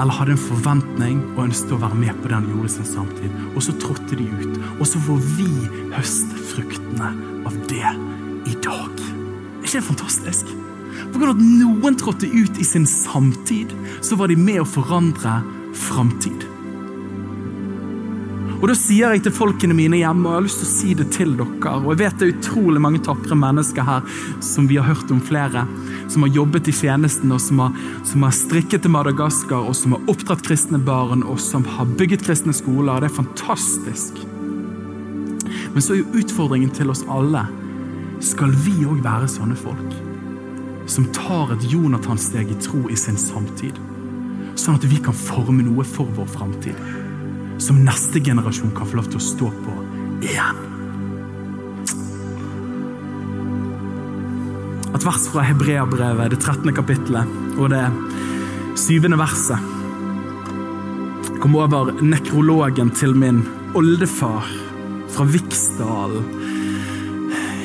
eller hadde en forventning og ønsket å være med på det han gjorde sin samtid. Og så trådte de ut. Og så får vi høste fruktene av det i dag. Er ikke det fantastisk? For grunn at noen trådte ut i sin samtid, så var de med å forandre framtid. Og Da sier jeg til folkene mine hjemme, og jeg har lyst til å si det til dere. Og jeg vet det er utrolig mange tapre mennesker her, som vi har hørt om flere, som har jobbet i tjenesten, og som har, som har strikket til Madagaskar, og som har oppdratt kristne barn, og som har bygget kristne skoler. Det er fantastisk. Men så er jo utfordringen til oss alle skal vi òg være sånne folk? Som tar et Jonathan-steg i tro i sin samtid. Sånn at vi kan forme noe for vår framtid. Som neste generasjon kan få lov til å stå på igjen. Et vers fra Hebreabrevet, det 13. kapittelet, og det syvende verset. Kom over nekrologen til min oldefar fra Viksdal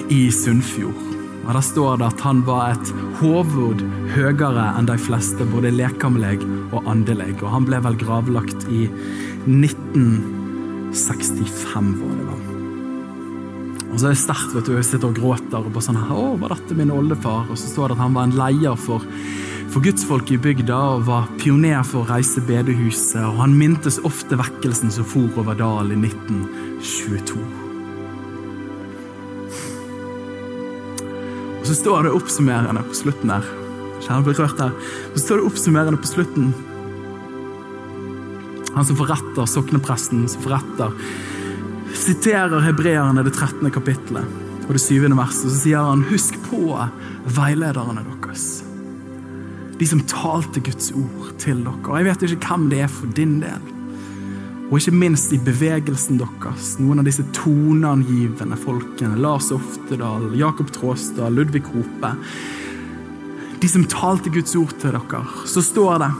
i Sunnfjord. Og Der står det at han var et hovud høyere enn de fleste, både lekamleg og andelig. Og han ble vel gravlagt i 1965, var det vel. Og så er det sterkt, vet du. Jeg sitter og gråter og bare sånn Å, var dette min oldefar? Og så står det at han var en leier for, for gudsfolket i bygda og var pioner for å reise bedehuset. Og han mintes ofte vekkelsen som for over dal i 1922. Så står det oppsummerende på slutten der. Kjære berørt her. Så står det oppsummerende på slutten. Han som forretter, soknepresten som forretter, siterer hebreerne det 13. kapittelet og det 7. verset. Så sier han, husk på veilederne deres. De som talte Guds ord til dere. Jeg vet ikke hvem det er for din del. Og ikke minst i bevegelsen deres, noen av disse toneangivende folkene. Lars Oftedal, Jakob Tråstad, Ludvig Hope. De som talte Guds ord til dere. Så står det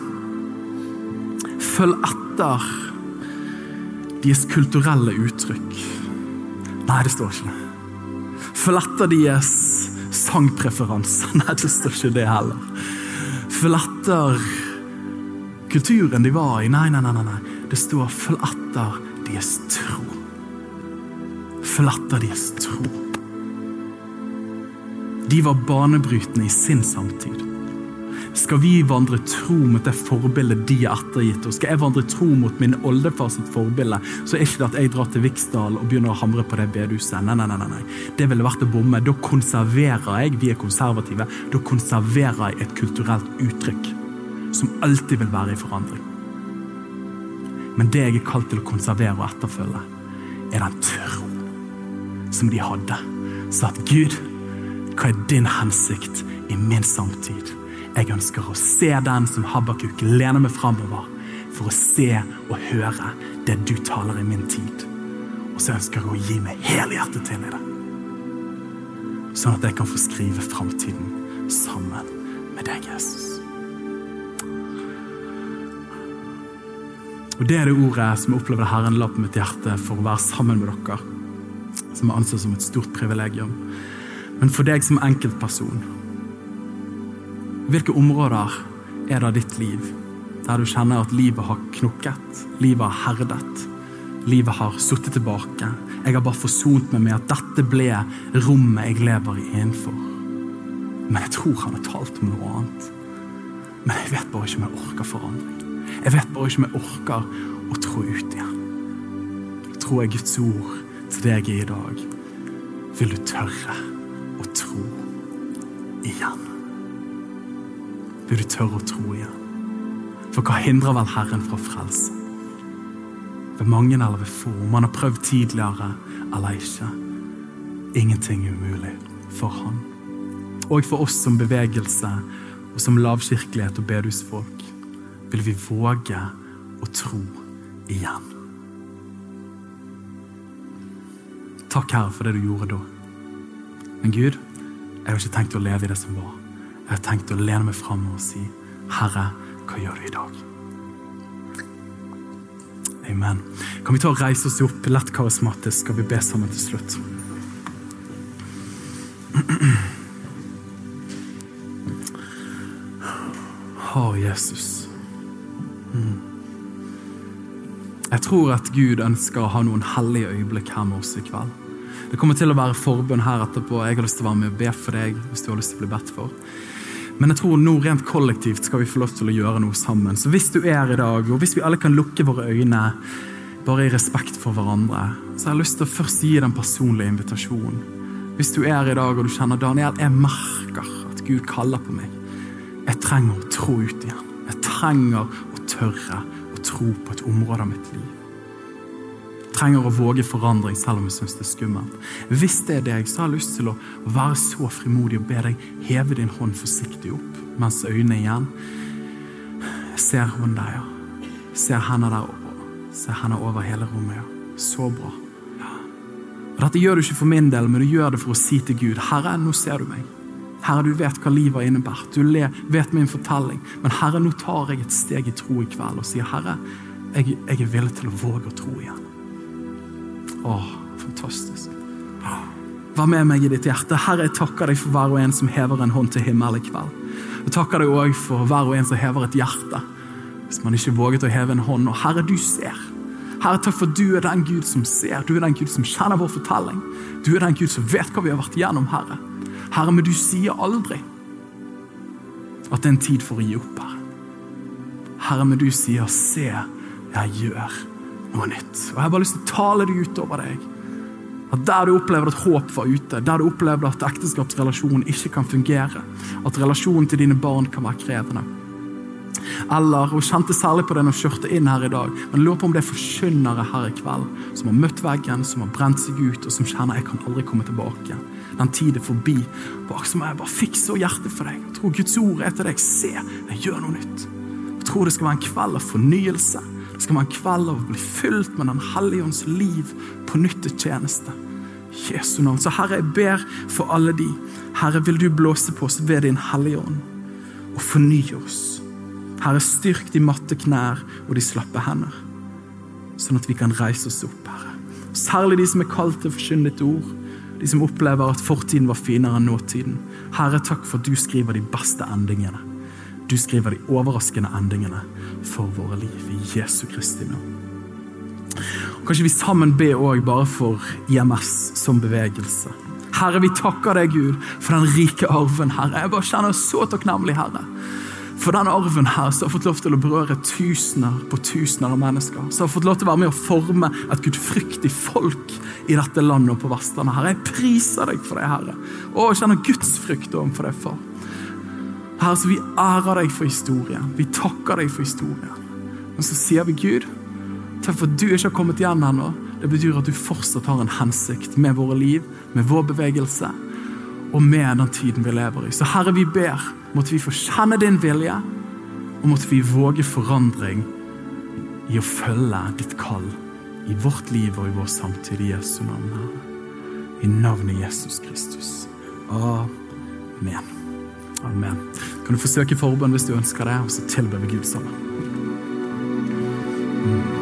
Følg etter deres kulturelle uttrykk. Nei, det står ikke det. Følg etter deres sangpreferanser. Nei, det står ikke det heller. Følg etter kulturen de var i. Nei, nei, nei. nei. Det står 'forlatter deres tro'. Forlatter deres tro. De var banebrytende i sin samtid. Skal vi vandre tro mot det forbildet de har ettergitt oss, skal jeg vandre tro mot min oldefar sitt forbilde, så er ikke det at jeg drar til Viksdal og begynner å hamre på det bedehuset. Nei, nei, nei, nei. Det ville vært å bomme. Da konserverer jeg, vi er konservative, da konserverer jeg et kulturelt uttrykk som alltid vil være i forandring. Men det jeg er kalt til å konservere og etterfølge, er den troen som de hadde. Så at Gud, hva er din hensikt i min samtid? Jeg ønsker å se den som Habakuk lener meg framover for å se og høre det du taler i min tid. Og så ønsker jeg å gi meg helhjertet til i det. Sånn at jeg kan få skrive framtiden sammen med deg, Jesus. Og Det er det ordet som jeg opplever Herren la på mitt hjerte for å være sammen med dere. Som jeg anser som et stort privilegium. Men for deg som enkeltperson Hvilke områder er det av ditt liv der du kjenner at livet har knukket, livet har herdet, livet har sittet tilbake? Jeg har bare forsont meg med at dette ble rommet jeg lever i innenfor. Men jeg tror han har talt om noe annet. Men jeg vet bare ikke om jeg orker forandring. Jeg vet bare ikke om jeg orker å trå ut igjen. Tror jeg Guds ord til deg i dag, vil du tørre å tro igjen. Vil du tørre å tro igjen? For hva hindrer vel Herren fra frelse? Ved mange eller ved få, om han har prøvd tidligere eller ikke. Ingenting er umulig for han. Og for oss som bevegelse og som lavkirkelighet og bedehusfolk vil vi våge å tro igjen. Takk, Herre, for det du gjorde da. Men Gud, jeg har ikke tenkt å leve i det som var. Jeg har tenkt å lene meg fram og si, Herre, Hva gjør du i dag? Amen. Kan vi ta og reise oss opp lett karismatisk, skal vi be sammen til slutt? Å, oh, Jesus. Jeg tror at Gud ønsker å ha noen hellige øyeblikk her med oss i kveld. Det kommer til å være forbønn her etterpå. Jeg har lyst til å være med og be for deg. hvis du har lyst til å bli bedt for. Men jeg tror nå rent kollektivt skal vi få lov til å gjøre noe sammen. Så hvis du er i dag, og hvis vi alle kan lukke våre øyne bare i respekt for hverandre, så har jeg lyst til å først gi den personlige invitasjonen. Hvis du er i dag og du kjenner Daniel, jeg merker at Gud kaller på meg. Jeg trenger å tro ut igjen. Jeg trenger å tørre tro på et område av mitt liv trenger å våge forandring selv om jeg syns det er skummelt. Hvis det er deg, så har jeg lyst til å være så frimodig og be deg heve din hånd forsiktig opp mens øynene igjen. Jeg ser hånden der, ja. Jeg ser henne der. Ser henne over hele rommet, ja. Så bra. Ja. Og Dette gjør du ikke for min del, men du gjør det for å si til Gud Herre, nå ser du meg. Herre, du vet hva livet har innebært. Du vet min fortelling. Men Herre, nå tar jeg et steg i tro i kveld og sier, Herre, jeg, jeg er villig til å våge å tro igjen. Å, fantastisk. Vær med meg i ditt hjerte. Herre, jeg takker deg for hver og en som hever en hånd til himmelen i kveld. Jeg takker deg òg for hver og en som hever et hjerte hvis man ikke våget å heve en hånd. Og Herre, du ser. Herre, takk for du er den Gud som ser. Du er den Gud som kjenner vår fortelling. Du er den Gud som vet hva vi har vært igjennom, Herre. Herre, men du sier aldri at det er en tid for å gi opp, Herre. Herre, men du sier 'se, jeg gjør' noe nytt. Og Jeg har bare lyst til å tale det ut over deg. At Der du opplevde at håp var ute, der du opplevde at ekteskapsrelasjonen ikke kan fungere, at relasjonen til dine barn kan være krevende. Eller, og kjente særlig på det når hun kjørte inn her i dag, men lurer på om det er forkynnere her i kveld som har møtt veggen, som har brent seg ut, og som kjenner jeg kan aldri komme tilbake. Den tid er forbi. Så må jeg bare fikser hjertet for deg. Jeg tror Guds ord er til deg. Se, jeg gjør noe nytt. Jeg tror det skal være en kveld av fornyelse det skal være en kveld av å bli fylt med Den hellige ånds liv på nytt til tjeneste. Jesu navn. Så Herre, jeg ber for alle de. Herre, vil du blåse på oss ved din hellige ånd og fornye oss. Herre, styrk de matte knær og de slappe hender, sånn at vi kan reise oss opp, Herre. Særlig de som er kalt til å forkynne ditt ord. De som opplever at fortiden var finere enn nåtiden. Herre, takk for at du skriver de beste endingene. Du skriver de overraskende endingene for våre liv i Jesu Kristi navn. Kanskje vi sammen ber òg bare for IMS som bevegelse. Herre, vi takker deg, Gud, for den rike arven, Herre. Jeg bare kjenner så takknemlig, Herre. For den arven her som har fått lov til å berøre tusener på tusener av mennesker. Som har fått lov til å være med å forme et gudfryktig folk i dette landet og på Vestlandet. Herre, jeg priser deg for det, Herre. Og kjenner gudsfrykt overfor deg, far. Herre, så vi ærer deg for historien. Vi takker deg for historien. Men så sier vi Gud, takk for at du ikke har kommet igjen ennå. Det betyr at du fortsatt har en hensikt med våre liv, med vår bevegelse og med den tiden vi lever i. Så Herre, vi ber, Måtte vi få kjenne din vilje, og måtte vi våge forandring i å følge ditt kall i vårt liv og i vår samtid i Jesu navn, Herre. I navnet Jesus Kristus. Amen. Amen. Kan du forsøke forbønn hvis du ønsker det, og så tilber vi Gud sammen. Mm.